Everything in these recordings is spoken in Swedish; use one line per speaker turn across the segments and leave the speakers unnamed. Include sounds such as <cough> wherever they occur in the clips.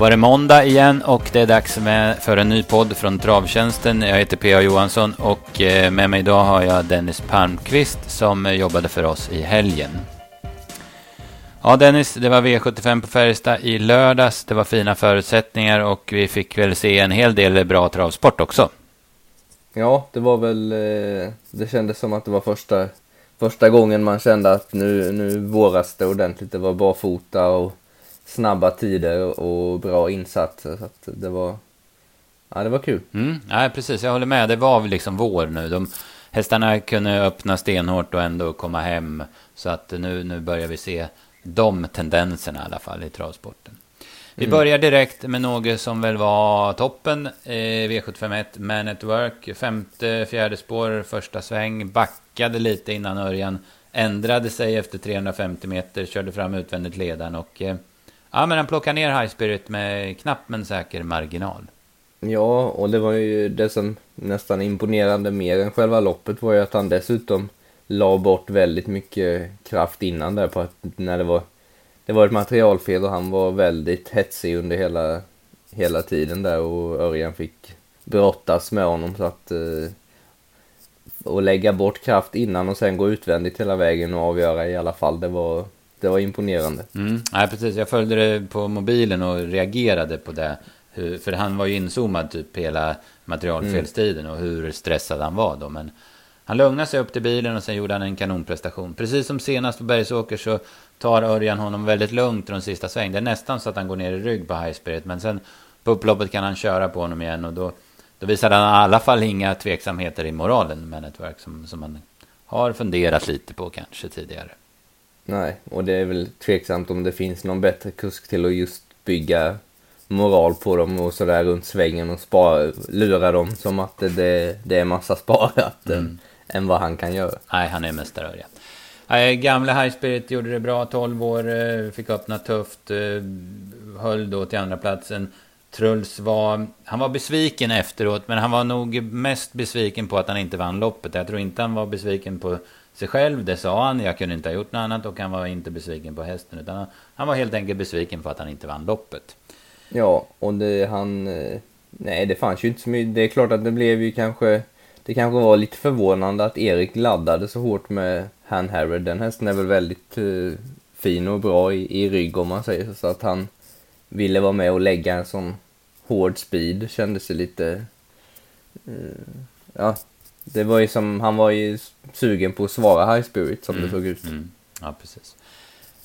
var det måndag igen och det är dags med, för en ny podd från Travtjänsten. Jag heter P.A. Johansson och eh, med mig idag har jag Dennis Palmqvist som jobbade för oss i helgen. Ja Dennis, det var V75 på Färjestad i lördags. Det var fina förutsättningar och vi fick väl se en hel del bra travsport också.
Ja, det var väl, eh, det kändes som att det var första, första gången man kände att nu, nu våras det ordentligt. Det var barfota och snabba tider och bra insatser. Så att det var, ja det var kul.
Mm, ja, precis, jag håller med. Det var liksom vår nu. De, hästarna kunde öppna stenhårt och ändå komma hem. Så att nu, nu börjar vi se de tendenserna i alla fall i travsporten. Vi mm. börjar direkt med något som väl var toppen. Eh, V751 Man at Work. Femte, fjärde spår, första sväng. Backade lite innan Örjan. Ändrade sig efter 350 meter. Körde fram utvändigt ledaren och... Eh, ja, men han plockar ner High Spirit med knapp men säker marginal.
Ja, och det var ju det som nästan imponerande mer än själva loppet var ju att han dessutom la bort väldigt mycket kraft innan där på att när det var det var ett materialfel och han var väldigt hetsig under hela, hela tiden där och Örjan fick brottas med honom så att eh, och lägga bort kraft innan och sen gå utvändigt hela vägen och avgöra i alla fall. Det var, det var imponerande.
Mm. Nej, precis. Jag följde det på mobilen och reagerade på det. Hur, för han var ju inzoomad typ hela materialfelstiden och hur stressad han var då. Men han lugnade sig upp till bilen och sen gjorde han en kanonprestation. Precis som senast på Bergsåker så tar Örjan honom väldigt lugnt de sista sväng. Det är nästan så att han går ner i rygg på High Spirit. Men sen på upploppet kan han köra på honom igen och då, då visar han i alla fall inga tveksamheter i moralen med Network som, som man har funderat lite på kanske tidigare.
Nej, och det är väl tveksamt om det finns någon bättre kusk till att just bygga moral på dem och sådär runt svängen och spara, lura dem som att det, det är massa sparat mm. än, än vad han kan göra.
Nej, han är mästare Örjan. Gamla High Spirit gjorde det bra, 12 år, eh, fick öppna tufft, eh, höll då till andra platsen. Truls var, han var besviken efteråt, men han var nog mest besviken på att han inte vann loppet. Jag tror inte han var besviken på sig själv, det sa han, jag kunde inte ha gjort något annat och han var inte besviken på hästen, utan han, han var helt enkelt besviken för att han inte vann loppet.
Ja, och det han, eh, nej det fanns ju inte så mycket, det är klart att det blev ju kanske, det kanske var lite förvånande att Erik laddade så hårt med han Harrod, den hästen är väl väldigt uh, fin och bra i, i rygg om man säger så. Så att han ville vara med och lägga en sån hård speed kändes det lite... Uh, ja, det var ju som, han var ju sugen på att svara High Spirit som mm, det såg ut. Mm,
ja, precis.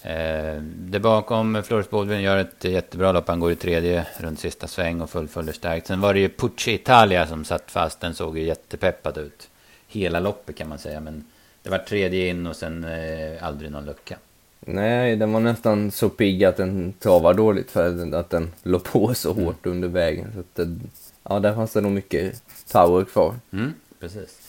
Eh, det bakom Floris Baldwin gör ett jättebra lopp. Han går i tredje runt sista sväng och fullföljer starkt. Sen var det ju Pucci Italia som satt fast. Den såg ju jättepeppad ut. Hela loppet kan man säga. Men det var tredje in och sen eh, aldrig någon lucka.
Nej, den var nästan så pigg att den travar dåligt för att den låg på så mm. hårt under vägen. Så att det, ja, där fanns det nog mycket power kvar.
Mm, precis.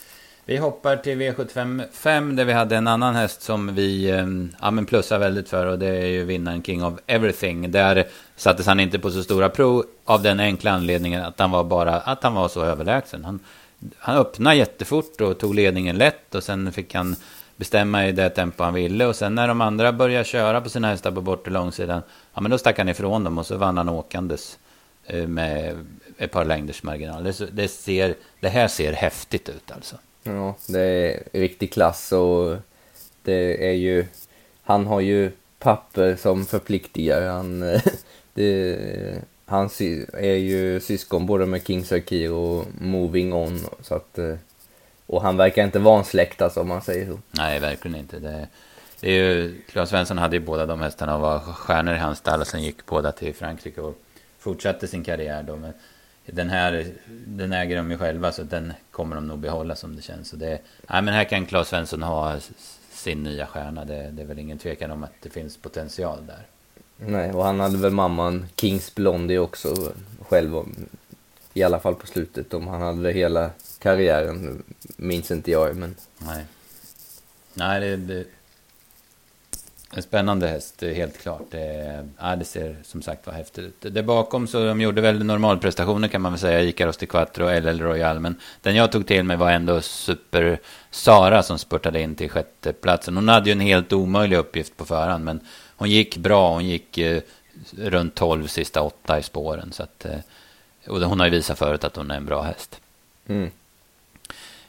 Vi hoppar till V75 5 där vi hade en annan häst som vi ehm, ja, men plussar väldigt för och det är ju vinnaren King of Everything. Där sattes han inte på så stora prov av den enkla anledningen att han var bara att han var så överlägsen. Han han öppnade jättefort och tog ledningen lätt och sen fick han bestämma i det tempo han ville. Och sen när de andra började köra på sina hästar på bortre långsidan, ja men då stack han ifrån dem och så vann han åkandes eh, med ett par längders marginal. Det, det, ser, det här ser häftigt ut alltså.
Ja, det är riktig klass och det är ju, han har ju papper som förpliktigar. Han, <laughs> det, han är ju syskon både med King Sakir och Moving On. Så att, och han verkar inte vansläktas om man säger så.
Nej, verkligen inte. Det, det är ju, Claes Svensson hade ju båda de hästarna och var stjärnor i hans stall. Sen gick båda till Frankrike och fortsatte sin karriär då. Men den här, den äger de ju själva så den kommer de nog behålla som det känns. Så det, nej, men här kan Claes Svensson ha sin nya stjärna. Det, det är väl ingen tvekan om att det finns potential där.
Nej, och han hade väl mamman Kings Blondie också själv. I alla fall på slutet. Om han hade hela karriären minns inte jag. Men...
Nej, Nej det, det en spännande häst, eh, helt klart. Det, ja, det ser som sagt var häftigt ut. Det bakom så de gjorde väl normalprestationer kan man väl säga. Icaros till Quattro och LL Royal. Men den jag tog till mig var ändå Super Sara som spurtade in till sjätteplatsen. Hon hade ju en helt omöjlig uppgift på förhand. Men hon gick bra, hon gick eh, runt 12 sista åtta i spåren. Så att, eh, och hon har ju visat förut att hon är en bra häst.
Mm.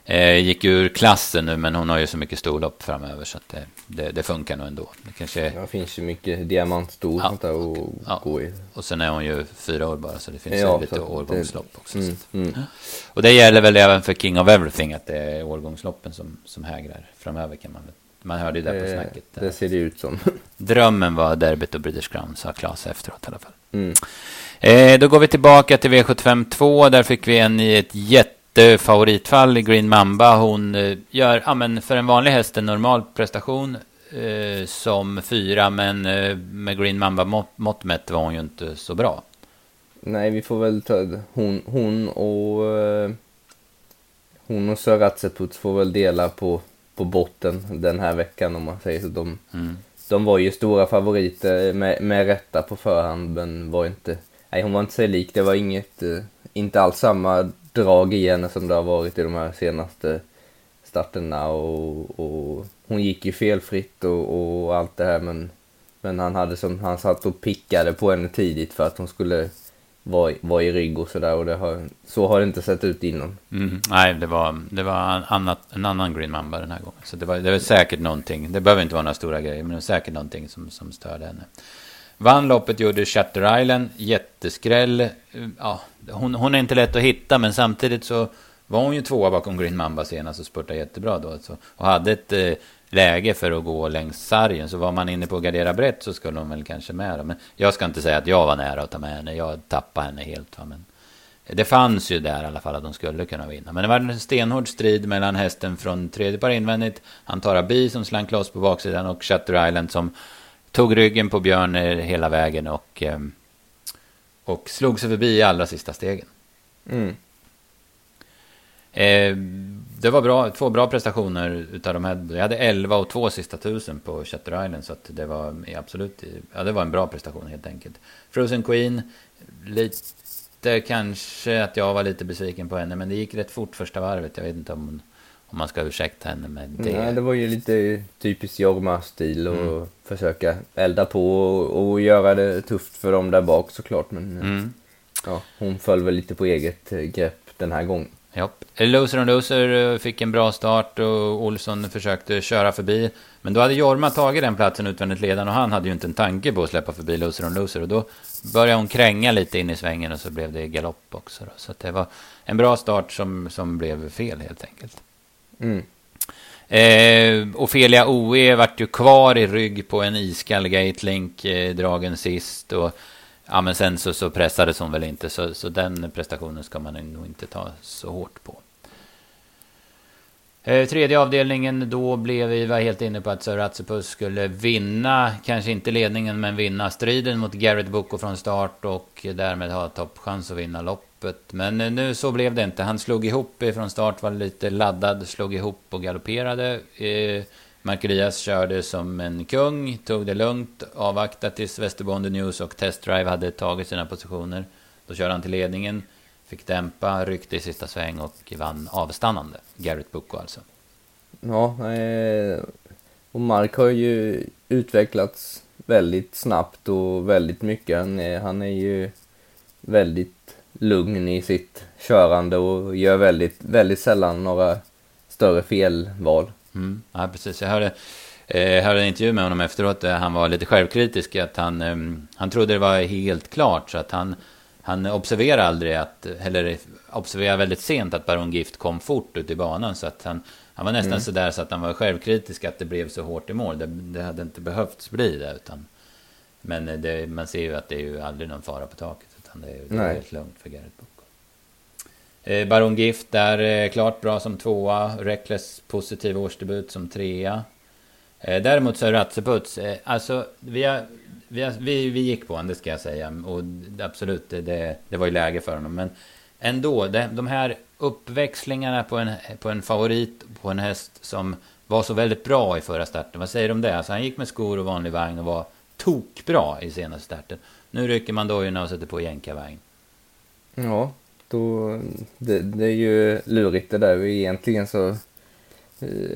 Eh, gick ur klassen nu, men hon har ju så mycket storlopp framöver så att det, det, det funkar nog ändå. Det kanske...
Ja, det finns ju mycket diamantstor
Ja,
där att
ja.
gå i.
Och sen är hon ju fyra år bara, så det finns
Ja,
ju lite årgångslopp också.
Mm, mm.
Och det gäller väl även för King of Everything, att det är årgångsloppen som, som hägrar framöver kan man väl. Man hörde ju det på
Det,
snacket.
det ser det ut som. <laughs>
Drömmen var derbyt och British Crown, sa Klas efteråt i alla fall.
Mm.
Eh, då går vi tillbaka till V75 2. Där fick vi en i ett jättefavoritfall i Green Mamba. Hon eh, gör, ja men för en vanlig häst, en normal prestation eh, som fyra. Men eh, med Green Mamba mått, mått mätt var hon ju inte så bra.
Nej, vi får väl ta hon, hon och eh, hon och Sir Ratseputs får väl dela på, på botten den här veckan om man säger så. De,
Mm.
de var ju stora favoriter med, med rätta på förhand men var inte, nej hon var inte sig lik. Det var inget, eh, inte alls samma drag i henne som det har varit i de här senaste starterna och, och hon gick ju felfritt och, och allt det här men, men han hade som, han satt och pickade på henne tidigt för att hon skulle vara, i- vara i rygg och sådär och det har, så har det inte sett ut innan.
Mm. Nej, det var, det var en, annat, en annan Green Mamba den här gången. Så det var, det var säkert någonting. Det behöver inte vara några stora grejer, men det var säkert någonting som, som störde henne. Vann loppet gjorde Shutter Island, jätteskräll. Ja, hon, hon är inte lätt att hitta, men samtidigt så var hon ju tvåa bakom Green Mamba senast och spurtade jättebra då. Alltså. och hade ett eh, läge för att gå längs sargen. Så var man inne på att gardera brett så skulle hon väl kanske med. Då. Men jag ska inte säga att jag var nära att ta med henne. Jag tappade henne helt. Va? Men det fanns ju där i alla fall att de skulle kunna vinna. Men det var en stenhård strid mellan hästen från tredje par invändigt. Antara Bi som slank loss på baksidan och Shutter Island som tog ryggen på Björn eh, hela vägen och, eh, och slog sig förbi i allra sista stegen.
Mm.
Eh, det var bra, två bra prestationer utav de här. Jag hade 11 och 2 sista tusen på Shutter Island. Så det var absolut, ja det var en bra prestation helt enkelt. Frozen Queen, lite kanske att jag var lite besviken på henne. Men det gick rätt fort första varvet. Jag vet inte om, hon, om man ska ursäkta henne med det.
Nej, det var ju lite typiskt Jorma-stil och
Mm.
försöka elda på och, och göra det tufft för dem där bak såklart. Men
Mm.
ja, hon föll väl lite på eget eh, grepp den här gången.
Ja. Loser on Loser eh, fick en bra start och Olsson försökte köra förbi. Men då hade Jorma tagit den platsen utvändigt ledande och han hade ju inte en tanke på att släppa förbi Loser on Loser. Och då började hon kränga lite in i svängen och så blev det galopp också. Då. Så att det var en bra start som, som blev fel helt enkelt.
Mm.
Eh, Ofelia OE vart ju kvar i rygg på en iskall Gatelink eh, dragen sist. Och, ja, men sen så, så pressades hon väl inte. Så, så den prestationen ska man nog inte ta så hårt på. Eh, tredje avdelningen, då blev vi var helt inne på att Sir skulle vinna, kanske inte ledningen, men vinna striden mot Garrett Boko från start och därmed ha toppchans att vinna loppet. Men eh, nu så blev det inte. Han slog ihop eh, från start, var lite laddad, slog ihop och galopperade. Eh, Markerias körde som en kung, tog det lugnt, avvaktade tills Västerbonde News och Test Drive hade tagit sina positioner. Då körde han till ledningen, fick dämpa, ryckte i sista sväng och vann avstannande. Garrett Bucco alltså.
Ja, eh, och Mark har ju utvecklats väldigt snabbt och väldigt mycket. Han är, han är ju väldigt lugn i sitt körande och gör väldigt, väldigt sällan några större felval.
Mm. Ja, precis. Jag hörde, eh, hörde en intervju med honom efteråt där han var lite självkritisk. Att han, eh, han trodde det var helt klart. Så att han, han observerade aldrig att, eller observerade väldigt sent att Baron Gift kom fort ut i banan. Så att han, han var nästan
Mm.
så där så att han var självkritisk att det blev så hårt i mål. Det, det hade inte behövts bli det. Utan, men det, man ser ju att det är ju aldrig någon fara på taket. Utan det är, det är
Nej.
helt lugnt för Garrett Boko. Eh, Baron Gift där eh, klart bra som tvåa. Reckless positiv årsdebut som trea. Eh, däremot så är Ratseputs, eh, alltså vi, har, vi, vi, vi gick på honom, det ska jag säga. Och absolut, det, det, det var ju läge för honom. Men ändå, det, de här uppväxlingarna på en, på en favorit, på en häst som var så väldigt bra i förra starten. Vad säger du om det? Alltså han gick med skor och vanlig vagn och var tokbra i senaste starten. Nu rycker man dojorna och sätter på jänkarvagn.
Ja, då, det, det är ju lurigt det där. Egentligen så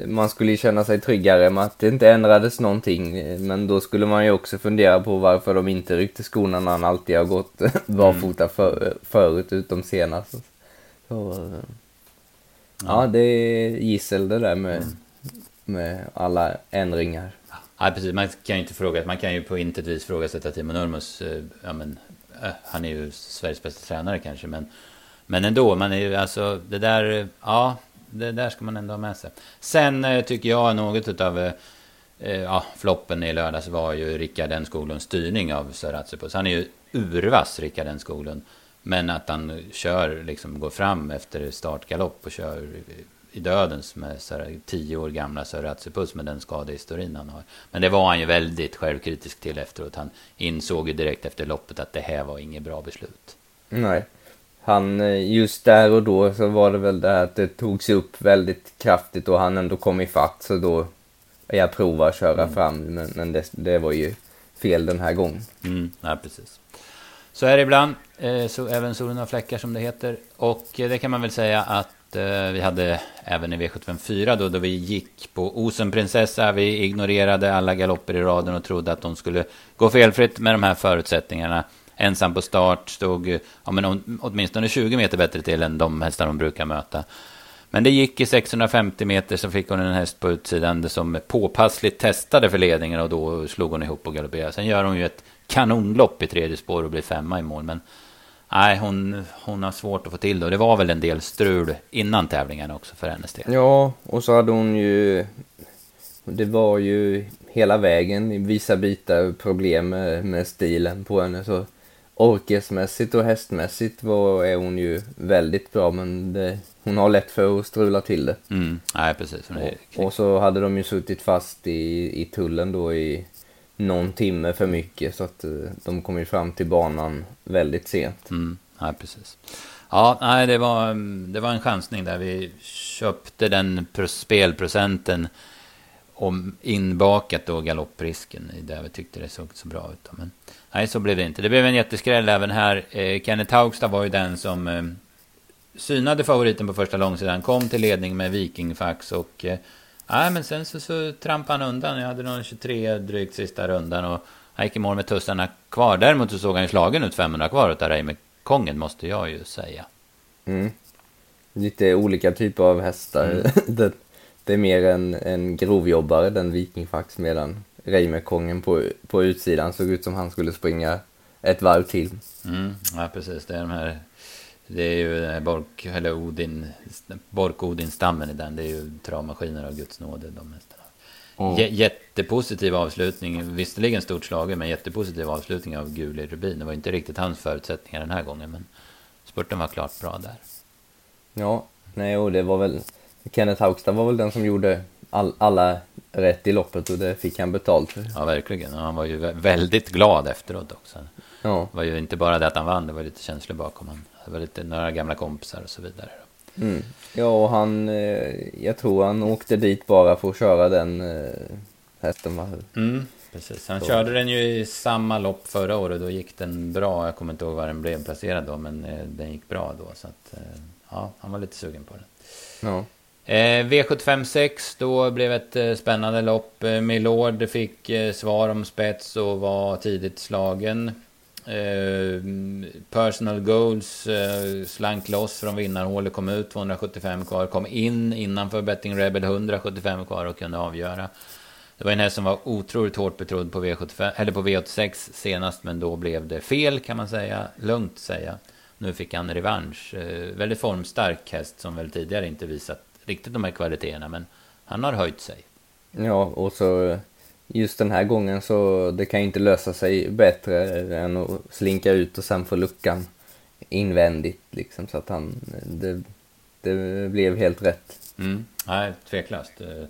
man skulle ju känna sig tryggare med att det inte ändrades någonting. eh, Men då skulle man ju också fundera på varför de inte ryckte skorna när han alltid har gått <laughs> barfota för, förut, utom senast. Så, eh, ja, det är gissel det där med, med alla ändringar.
Ja, precis. Man kan ju inte fråga, man kan ju på intet vis frågasätta Timo Nurmos. eh, Ja, men, eh, han är ju Sveriges bästa tränare kanske, men, men ändå, man är ju alltså, det där, eh, ja, det där ska man ändå ha med sig. Sen eh, tycker jag något utav, eh, eh, ja, floppen i lördags var ju Rickard N Skoglunds styrning av Söratsipus. Han är ju urvass, Rickard N Skoglund. Men att han kör, liksom går fram efter startgalopp och kör i dödens med så här, tio år gamla Söratsipus med den skadehistorin han har. Men det var han ju väldigt självkritisk till efteråt. Han insåg ju direkt efter loppet att det här var inget bra beslut.
Nej. Han, eh, just där och då så var det väl det här att det togs upp väldigt kraftigt och han ändå kom ifatt så då jag provar att köra fram men, men det, det var ju fel den här gången.
Mm, ja, precis. Så är det ibland. Eh, så även solen har fläckar som det heter. Och eh, det kan man väl säga att eh, vi hade även i V754 då, då vi gick på Osen Prinsessa. Vi ignorerade alla galopper i raden och trodde att de skulle gå felfritt med de här förutsättningarna. Ensam på start, stod ja, men åtminstone 20 meter bättre till än de hästar hon brukar möta. Men det gick i 650 meter så fick hon en häst på utsidan som påpassligt testade för ledningen och då slog hon ihop och galopperade. Sen gör hon ju ett kanonlopp i tredje spår och blir femma i mål. Men nej, hon, hon har svårt att få till det. Och det var väl en del strul innan tävlingen också för hennes del.
Ja, och så hade hon ju... Det var ju hela vägen i vissa bitar problem med, med stilen på henne. Så orkesmässigt och hästmässigt var, är hon ju väldigt bra men det, hon har lätt för att strula till det.
Mm, nej, precis. Är,
Och så hade de ju suttit fast i, i tullen då i någon timme för mycket så att eh, de kom ju fram till banan väldigt sent.
Mm, nej, precis. Ja, nej, det var, det var en chansning där. Vi köpte den pro- spelprocenten om inbakat då galopprisken i där vi tyckte det såg så bra ut. Men nej, så blev det inte. Det blev en jätteskräll även här. Eh, Kenneth Haugstad var ju den som eh, synade favoriten på första långsidan. Kom till ledning med Vikingfax och eh, nej, men sen så, så trampade han undan. Jag hade någon 23 drygt sista rundan och han gick i mål med tussarna kvar. Däremot så såg han ju slagen ut 500 kvar utav Reimer Kongen måste jag ju säga.
Mm. Lite olika typer av hästar. <laughs> det, det är mer en, en grovjobbare, den vikingfax, medan Reimerkongen på, på utsidan såg ut som han skulle springa ett varv till.
Mm, ja, precis. Det är de här... Det är ju här Bork, eller Odin, Bork-Odin-stammen i den. Det är ju travmaskiner av Guds nåde, de hästarna. J- jättepositiv avslutning, visserligen stort slagen, men jättepositiv avslutning av Guli Rubin. Det var inte riktigt hans förutsättningar den här gången, men spurten var klart bra där.
Ja, nej och det var väl... Kenneth Haugstad var väl den som gjorde all, alla rätt i loppet och det fick han betalt för.
Ja, verkligen. Och han var ju vä- väldigt glad efteråt också.
Ja.
Det var ju inte bara det att han vann, det var lite känslor bakom. Han. Det var lite några gamla kompisar och så vidare.
Mm. Ja, och han... Eh, jag tror han åkte dit bara för att köra den eh, hästen. Va?
Mm, precis. Han
Så.
körde den ju i samma lopp förra året. Då gick den bra. Jag kommer inte ihåg var den blev placerad då, men eh, den gick bra då. Så att, ja, han var lite sugen på den.
Ja.
Eh, V75 6, då blev ett eh, spännande lopp. Eh, Milord fick eh, svar om spets och var tidigt slagen. Eh, personal goals eh, slank loss från vinnarhålet, kom ut 275 kvar, kom in innanför Betting Rebel 175 kvar och kunde avgöra. Det var en häst som var otroligt hårt betrodd på, V75, eller på V86 senast, men då blev det fel kan man säga, lugnt säga. Nu fick han revansch. Eh, väldigt formstark häst som väl tidigare inte visat riktigt de här kvaliteterna, men han har höjt sig.
Ja, och så just den här gången så det kan ju inte lösa sig bättre än att slinka ut och sen få luckan invändigt liksom så att han, det, det blev helt rätt.
Mm. Nej, tveklöst. Eh,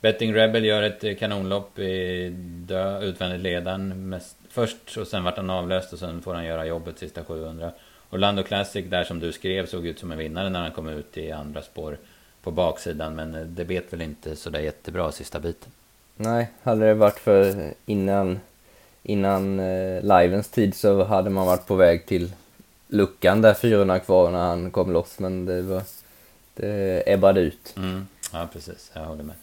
Betting Rebel gör ett kanonlopp i dö, utvändigt ledan. Mest, först och sen vart han avlöst och sen får han göra jobbet sista 700. Orlando Classic där som du skrev såg ut som en vinnare när han kom ut i andra spår på baksidan. Men eh, det bet väl inte så där jättebra sista biten.
Nej, hade det varit för innan, innan eh, livens tid så hade man varit på väg till luckan där 400 kvar när han kom loss men det var, det ebbade ut.
Mm. Ja, precis. Jag håller med.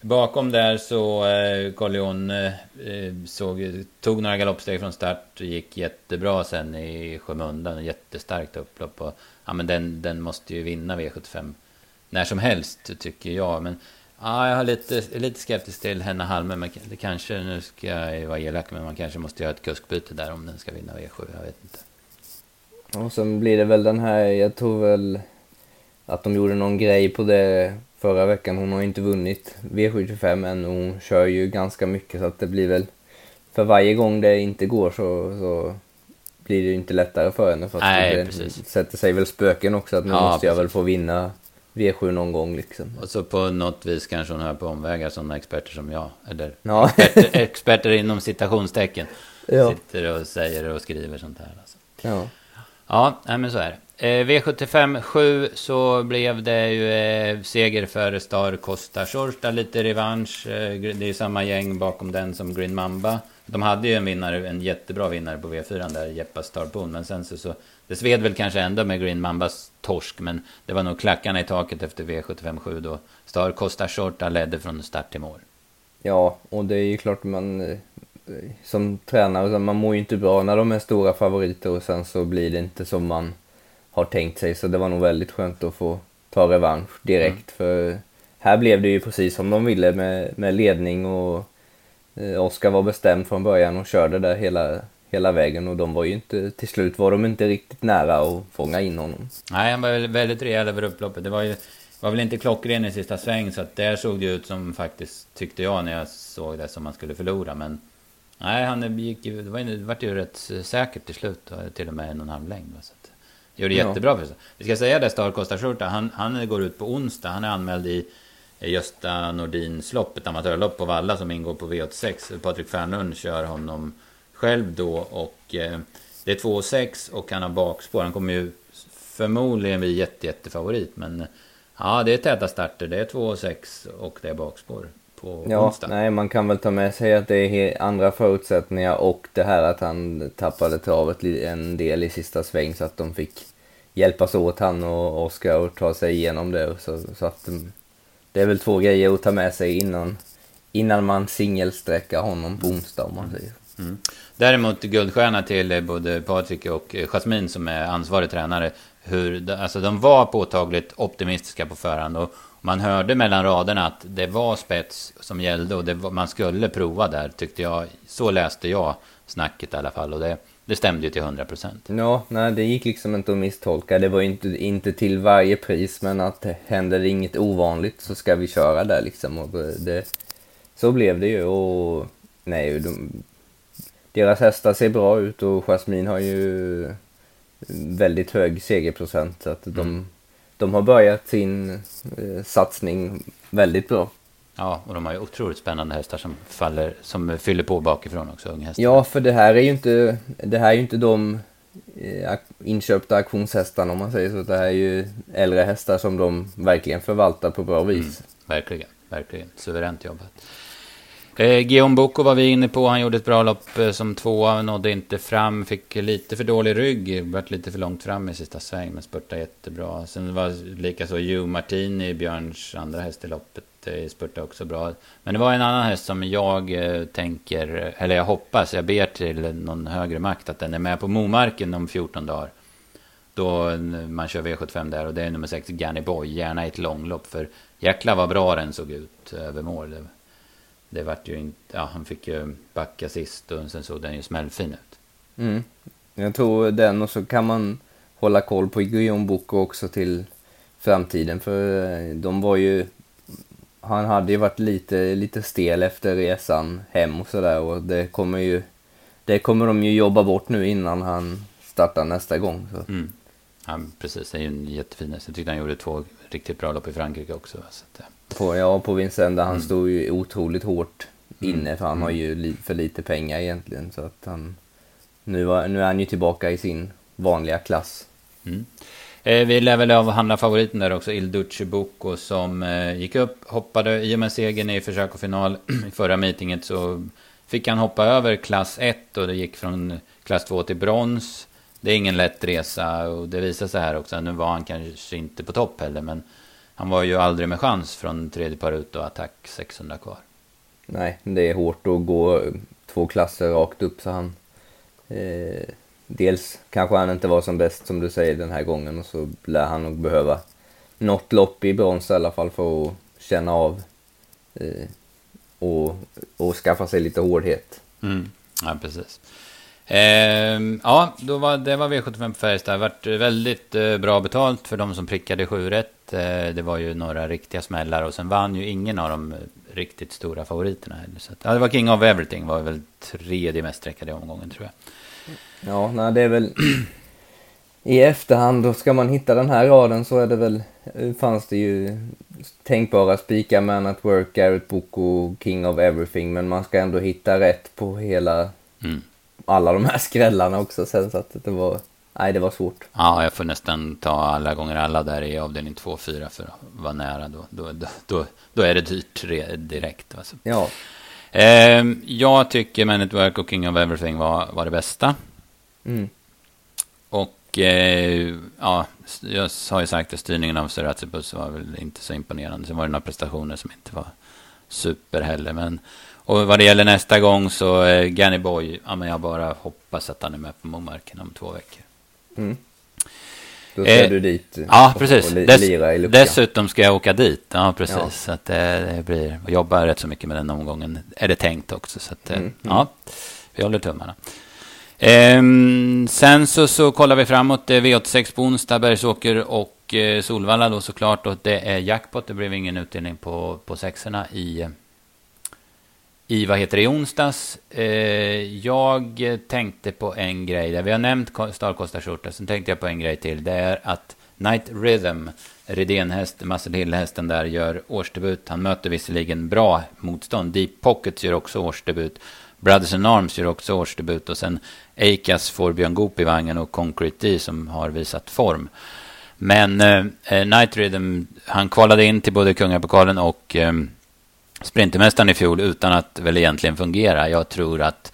Bakom där så eh, Corleon eh, såg, tog några galoppsteg från start. Gick jättebra sen i skymundan. Jättestarkt upplopp. Och, ja, men den, den måste ju vinna V75 när som helst tycker jag. Men ja, jag har lite, lite skeptisk till Henna Halme. Men det kanske, nu ska jag vara elak, men man kanske måste göra ett kuskbyte där om den ska vinna V7. Jag vet inte.
Och sen blir det väl den här, jag tror väl att de gjorde någon grej på det förra veckan. Hon har inte vunnit V75 än och hon kör ju ganska mycket så att det blir väl för varje gång det inte går så, så blir det ju inte lättare för henne. För att
Nej,
det
precis.
sätter sig väl spöken också att nu
Ja,
måste jag
precis.
väl få vinna V7 någon gång liksom.
Och så på något vis kanske hon hör på omvägar sådana experter som jag. Eller
Ja.
experter, experter inom citationstecken.
Ja.
Sitter och säger och skriver sånt här. Alltså.
Ja.
Ja, nej, men så är det. Eh, V75 7 så blev det ju eh, seger för Star Costa Shorta, lite revansch. Eh, det är samma gäng bakom den som Green Mamba. De hade ju en vinnare, en jättebra vinnare på V4 där, Jeppa Starpoon. Men sen så, så, det sved väl kanske ändå med Green Mambas torsk. Men det var nog klackarna i taket efter V75 7 då Star Costa Shorta ledde från start till mål.
Ja, och det är ju klart man eh, som tränare, man mår ju inte bra när de är stora favoriter och sen så blir det inte som man har tänkt sig. Så det var nog väldigt skönt att få ta revansch direkt. För här blev det ju precis som de ville med, med ledning och eh, Oskar var bestämd från början och körde där hela, hela vägen och de var ju inte, till slut var de inte riktigt nära att fånga in honom.
Nej, han var väl väldigt rejäl över upploppet. Det var ju var väl inte klockren i sista sväng, så att där såg det ut som faktiskt, tyckte jag när jag såg det, som man skulle förlora. Men nej, han gick ju, det var ju, det var ju rätt säkert till slut, till och med en och en halv längd. Så att, gjorde
Ja.
jättebra för sig. Vi ska säga det, Star Costa Shorta, han, han går ut på onsdag. Han är anmäld i Gösta Nordins lopp, ett amatörlopp på Valla som ingår på V86. Patrik Fernlund kör honom själv då och eh, det är 2,6 och han har bakspår. Han kommer ju förmodligen bli jätte, jättefavorit men eh, ja, det är täta starter. Det är 2,6 och det är bakspår på
Ja,
onsdag.
nej, man kan väl ta med sig att det är andra förutsättningar och det här att han tappade travet en del i sista sväng så att de fick hjälpas åt han och Oskar och ta sig igenom det. Så, så att mm, det är väl två grejer att ta med sig innan, innan man singelsträckar honom på onsdag om man säger.
Mm. Däremot guldstjärna till eh, både Patrik och eh, Jasmin som är ansvarig tränare. Hur, de- alltså de var påtagligt optimistiska på förhand. Och man hörde mellan raderna att det var spets som gällde och det var, man skulle prova där tyckte jag. Så läste jag snacket i alla fall. Och det, det stämde ju till 100 procent.
Ja, nej det gick liksom inte att misstolka. Det var ju inte, inte till varje pris men att händer det inget ovanligt så ska vi köra där liksom. Och det, så blev det ju och nej, de, deras hästar ser bra ut och Jasmine har ju väldigt hög segerprocent. Så att de,
Mm.
de har börjat sin eh, satsning väldigt bra.
Ja, och de har ju otroligt spännande hästar som faller, som fyller på bakifrån också, unghästar.
Ja, för det här är ju inte, det här är ju inte de eh, inköpta auktionshästarna om man säger så. Det här är ju äldre hästar som de verkligen förvaltar på bra vis.
Mm, verkligen, verkligen. Suveränt jobbat. Eh, Guillaume Boko var vi inne på. Han gjorde ett bra lopp eh, som tvåa, nådde inte fram, fick lite för dålig rygg, vart lite för långt fram i sista sväng, men spurtade jättebra. Sen var likaså Hugh Martini, Björns andra häst i loppet, eh, spurtade också bra. Men det var en annan häst som jag eh, tänker, eller jag hoppas, jag ber till någon högre makt att den är med på Momarken om 14 dagar. Då man kör V75 där och det är nummer 6 Ganny Boy, gärna i ett långlopp. För jäkla vad bra den såg ut över mål. Det, vart ju inte, ja han fick ju backa sist och sen såg den ju smällfin ut.
Mm. Jag tror den och så kan man hålla koll på Guillaume Bocco också till framtiden för eh, de var ju han hade ju varit lite, lite stel efter resan hem och sådär och det kommer ju det kommer de ju jobba bort nu innan han startar nästa gång. Så.
Mm. Ja, precis, det är ju en jättefin häst. Jag tyckte han gjorde två riktigt bra lopp i Frankrike också. Så att, eh,
På, ja, på Vincennes han
Mm.
stod ju otroligt hårt inne för han
Mm.
har ju li, för lite pengar egentligen så att han nu, var, nu är han ju tillbaka i sin vanliga klass.
Mm. Eh, vi lär väl avhandla favoriten där också, Il Duce Bocco som eh, gick upp, hoppade i och med segern i försök och final <clears throat> i förra meetinget så fick han hoppa över klass 1 och det gick från klass 2 till brons. Det är ingen lätt resa och det visar sig här också. Nu var han kanske inte på topp heller men han var ju aldrig med chans från tredje par ut och attack 600 kvar.
Nej, det är hårt att gå två klasser rakt upp så han... Eh, dels kanske han inte var som bäst som du säger den här gången och så lär han nog behöva något lopp i brons i alla fall för att känna av eh, och, och skaffa sig lite hårdhet.
Mm. Ja, precis. Eh, ja, då var, det var V75 på Färjestad. Det varit väldigt eh, bra betalt för de som prickade sju rätt. Eh, det var ju några riktiga smällar och sen vann ju ingen av de riktigt stora favoriterna. Så att, ja, det var King of Everything, var väl tredje mest sträckade omgången tror jag.
Ja, nej, det är väl... <clears throat> I efterhand, då ska man hitta den här raden så är det väl... Fanns det ju tänkbara spikar, Man at Work, Garrett Boko, King of Everything. Men man ska ändå hitta rätt på hela... Mm. Alla de här skrällarna också sen så att det var... Nej, det var svårt.
Ja, jag får nästan ta alla gånger alla där i avdelning 2-4 för att vara nära. Då, då, då, då är det dyrt direkt. Alltså.
Ja.
Eh, jag tycker Man at Work och King of Everything var, var det bästa.
Mm.
Och eh, ja, jag har ju sagt att styrningen av Seratsipus var väl inte så imponerande. Sen var det några prestationer som inte var super heller. Men, och vad det gäller nästa gång så eh, Ganny Boy, ja, men jag bara hoppas att han är med på Momarken om två veckor.
Mm. Då ska eh, du dit
ja, och, precis. Och Dess, lira i lucka. Dessutom ska jag åka dit. Ja, precis. Ja. Så att det, det blir, och jobba rätt så mycket med den omgången. Är det tänkt också. Så att, mm. mm. ja, vi håller tummarna. Ehm, sen så, så kollar vi framåt. Det är V86 på onsdag, Bergsåker och eh, Solvalla då såklart. Och det är jackpot. Det blev ingen utdelning på, på sexorna i, i vad heter det, i onsdags. Eh, jag tänkte på en grej där. Vi har nämnt Starkostarskjorta, Sen tänkte jag på en grej till. Det är att Night Rhythm, Redenhäst, Hill-hästen där, gör årsdebut. Han möter visserligen bra motstånd. Deep Pockets gör också årsdebut. Brothers in Arms gör också årsdebut och sen Acas får Björn Goop i vagnen och Concrete D som har visat form. Men eh, eh Night Rhythm, han kvalade in till både Kungapokalen och eh, Sprintermästaren i fjol utan att väl egentligen fungera. Jag tror att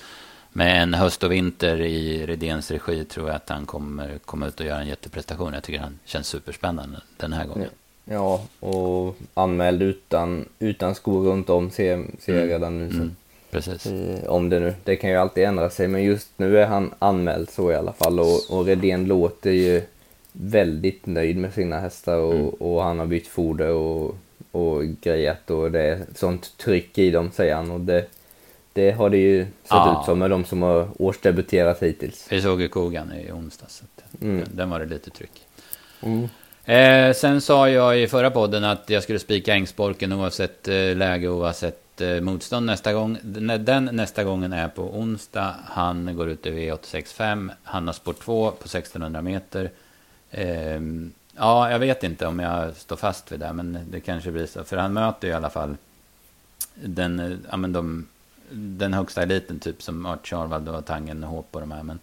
med en höst och vinter i Redéns regi tror jag att han kommer komma ut och göra en jätteprestation. Jag tycker han känns superspännande den här gången.
Ja, och anmäld utan, utan skor runt om ser, ser jag mm. redan nu. Mm.
Precis.
Eh, om det nu, det kan ju alltid ändra sig, men just nu är han anmäld så i alla fall. Och, och Redén låter ju väldigt nöjd med sina hästar och, mm. och han har bytt foder och, och grejat och det är sånt tryck i dem säger han. Och det, det har det ju sett ja. ut som med de som har årsdebuterat hittills.
Vi såg ju Kogan i onsdags, så mm. den var det lite tryck.
Mm.
Eh, sen sa jag i förra podden att jag skulle spika Ängsborken oavsett eh, läge oavsett Eh, motstånd nästa gång. Den nästa gången är på onsdag. Han går ut i V865. Han har sport 2 på 1600 meter. Ehm, ja, jag vet inte om jag står fast vid det, men det kanske blir så. För han möter ju i alla fall den, ja, men de, den högsta eliten, typ som Art Charvald och Tangen och Håp och de här. Men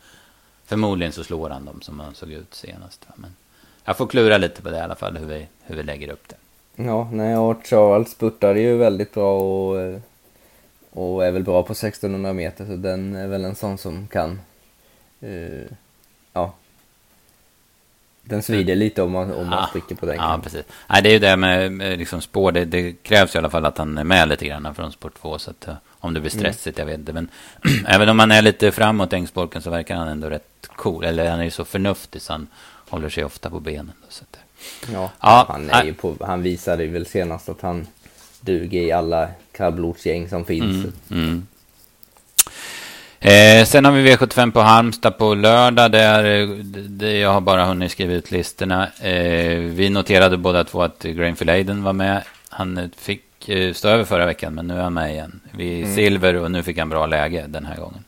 förmodligen så slår han dem som han såg ut senast. Men jag får klura lite på det i alla fall, hur vi, hur vi lägger upp det.
Ja, nej, Art Charvald spurtade ju väldigt bra och, och är väl bra på 1600 meter så den är väl en sån som kan, uh, ja, den svider lite om man, om man ja, spricker på den.
Ja, precis. Nej, det är ju det med, med liksom spår. Det, det, krävs i alla fall att han är med lite grann från sport 2. Så att, om det blir mm. stressigt, mm. jag vet inte. Men <clears throat> även om han är lite framåt Ängsborken så verkar han ändå rätt cool. Eller han är ju så förnuftig så han håller sig ofta på benen. Då, så att,
Ja, ja han, är på, han visade ju väl senast att han duger i alla kallblodsgäng som finns.
Mm, mm. Eh, sen har vi V75 på Halmstad på lördag. Där, där jag har bara hunnit skriva ut listorna. Eh, vi noterade båda två att Grainfield Aiden var med. Han fick eh, stå över förra veckan, men nu är han med igen. Vi mm. silver och nu fick han bra läge den här gången.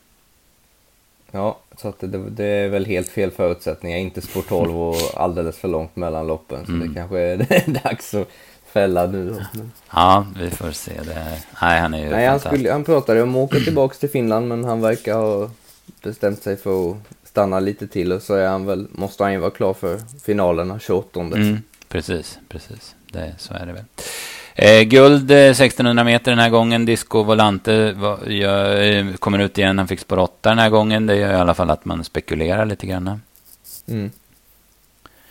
Ja, så att det, det, är väl helt fel förutsättningar. Inte spår 12 och alldeles för långt mellan loppen. Så mm. det kanske är <laughs> dags att fälla nu.
Ja, vi får se. Det. Nej, han är ju
Nej, han, skulle, han pratade om att åka tillbaka till Finland, men han verkar ha bestämt sig för att stanna lite till och så är han väl, måste han ju vara klar för finalerna 28. Mm,
precis, precis. Det, så är det väl. Eh, guld 1600 eh, meter den här gången. Disco Volante var, gör, eh, kommer ut igen. Han fick spår 8 den här gången. Det gör i alla fall att man spekulerar lite grann.
Mm.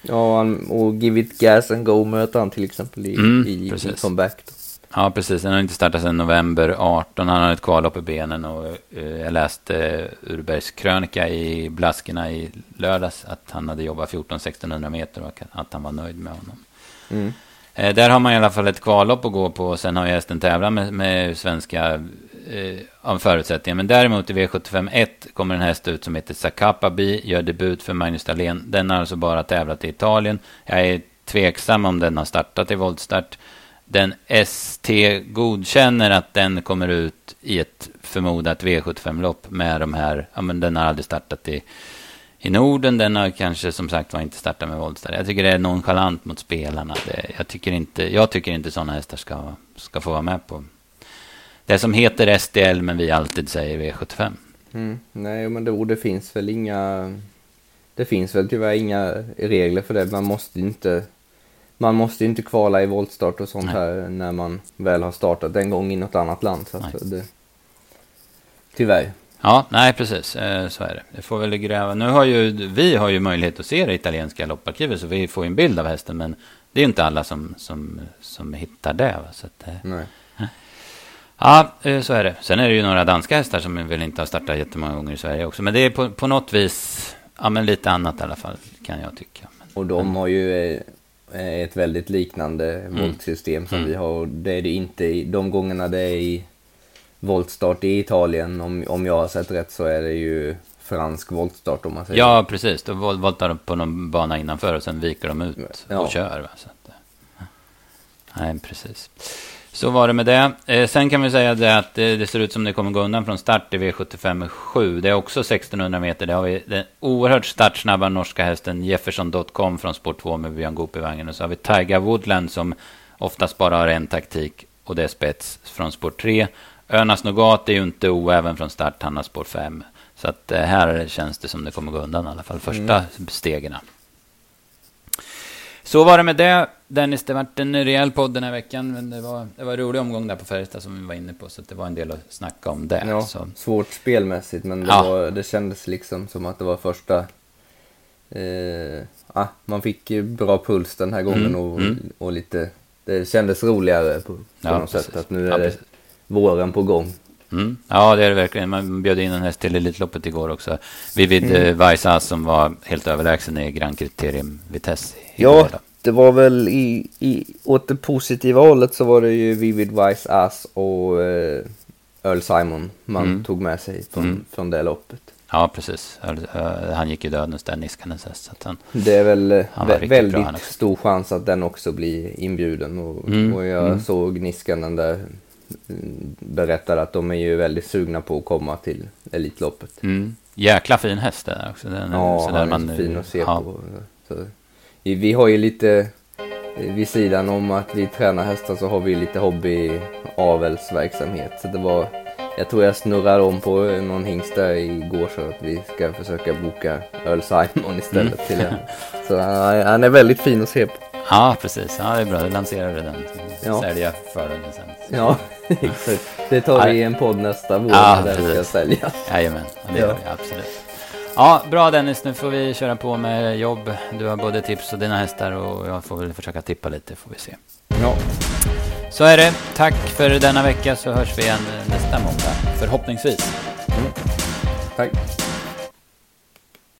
Ja, han, och Give It Gas and Go möter han till exempel i,
Mm,
i, i comeback. Då.
Ja, precis. Den har inte startat sedan november 18. Han har ett kvallopp i benen och eh, jag läste eh, Urbergs krönika i Blaskorna i lördags att han hade jobbat 14-1600 meter och att han var nöjd med honom.
Mm.
Eh, där har man i alla fall ett kvallopp att gå på och sen har ju hästen tävlat med, med svenska eh, av förutsättningar. Men däremot i V75 1 kommer en häst ut som heter Sakapabi, gör debut för Magnus Dahlén. Den har alltså bara tävlat i Italien. Jag är tveksam om den har startat i voltstart. Den ST godkänner att den kommer ut i ett förmodat V75-lopp med de här, ja men den har aldrig startat i, i Norden, den har kanske som sagt var inte startat med voltstart. Jag tycker det är nonchalant mot spelarna. Det, jag, tycker inte, jag tycker inte sådana hästar ska, ska få vara med på det som heter SDL men vi alltid säger V75.
Mm. Nej, men det, det finns väl inga... Det finns väl tyvärr inga regler för det. Man måste inte... Man måste inte kvala i voltstart och sånt
Nej.
här när man väl har startat en gång i något annat land. Så det, tyvärr.
Ja, nej precis. Eh, Så är det. Det får väl gräva. Nu har ju vi har ju möjlighet att se det italienska lopparkivet så vi får ju en bild av hästen. Men det är ju inte alla som, som, som hittar det. Va? Så att, eh,
Nej.
Ja, eh, så är det. Sen är det ju några danska hästar som väl inte har startat jättemånga gånger i Sverige också. Men det är på, på något vis ja, men lite annat i alla fall kan jag tycka.
Och de har ju eh, ett väldigt liknande voltsystem som
Mm.
vi har. Och det är det inte i de gångerna det är i voltstart i Italien. Om, om jag har sett rätt så är det ju fransk voltstart om man säger.
ja, precis. Då vol- voltar de på någon bana innanför och sen viker de ut
Ja.
och kör. Va? Så att, eh, nej, precis. Så var det med det. Eh, sen kan vi säga det att det, det ser ut som det kommer gå undan från start i V75 7. Det är också 1600 meter. Där har vi den oerhört startsnabba norska hästen Jefferson.com från sport 2 med Björn Goop i vagnen. Och så har vi Tiger Woodland som oftast bara har en taktik och det är spets från sport 3. Örnas Nougat är ju inte o även från start. Han har spår 5. Så att eh, här känns det som det kommer gå undan i alla fall första stegen. Så var det med det. Dennis, det vart en rejäl podd den här veckan. Men det var, det var en rolig omgång där på Färjestad som vi var inne på. Så det var en del att snacka om det.
Ja,
Så.
svårt spelmässigt men det,
Ja.
var, det kändes liksom som att det var första... Eh, ah, man fick ju bra puls den här gången
Mm,
och,
mm.
och lite... Det kändes roligare på, på
Ja,
något
precis.
sätt att nu är
Ja,
det våren på gång.
Mm. Ja, det är det verkligen. Man bjöd in en häst till Elitloppet igår också. Vivid
Mm.
mm. Vaisas som var helt överlägsen i Grand Criterium Vitesse. i
Ja. Det var väl i, i, åt det positiva hållet så var det ju Vivid Wise Ass och eh, Earl Simon man
Mm.
tog med sig från,
Mm.
från det loppet.
Ja, precis. Eh, Han gick i dödens där, Niskanens häst.
Det är väl eh, väldigt
också.
stor chans att den också blir inbjuden. Och,
Mm,
och jag
mm.
såg Niskanen där mm, berättade att de är ju väldigt sugna på att komma till Elitloppet.
mm. Jäkla fin häst det där också. Den,
Ja,
så där
han är
man-
fin att se
ja.
på. Så, vi, har ju lite, eh, vid sidan om att vi tränar hästar så har vi lite hobby avelsverksamhet. Så det var, jag tror jag snurrar om på någon hingst där igår så att vi ska försöka boka Earl Simon istället
Mm.
till henne. <laughs> Så han, han är väldigt fin att se på.
Ja, precis. Ja, det är bra. Du lanserar den.
Ja.
Sälja för den sen.
Ja, <laughs> exakt. Det tar vi i en podd nästa vår
Ja,
när den ska
precis.
säljas.
Jajamän, det
Ja.
gör vi absolut. Ja, bra Dennis. Nu får vi köra på med jobb. Du har både tips och dina hästar och jag får väl försöka tippa lite, får vi se.
Ja,
Så är det. Tack för denna vecka så hörs vi igen nästa måndag, förhoppningsvis.
tack.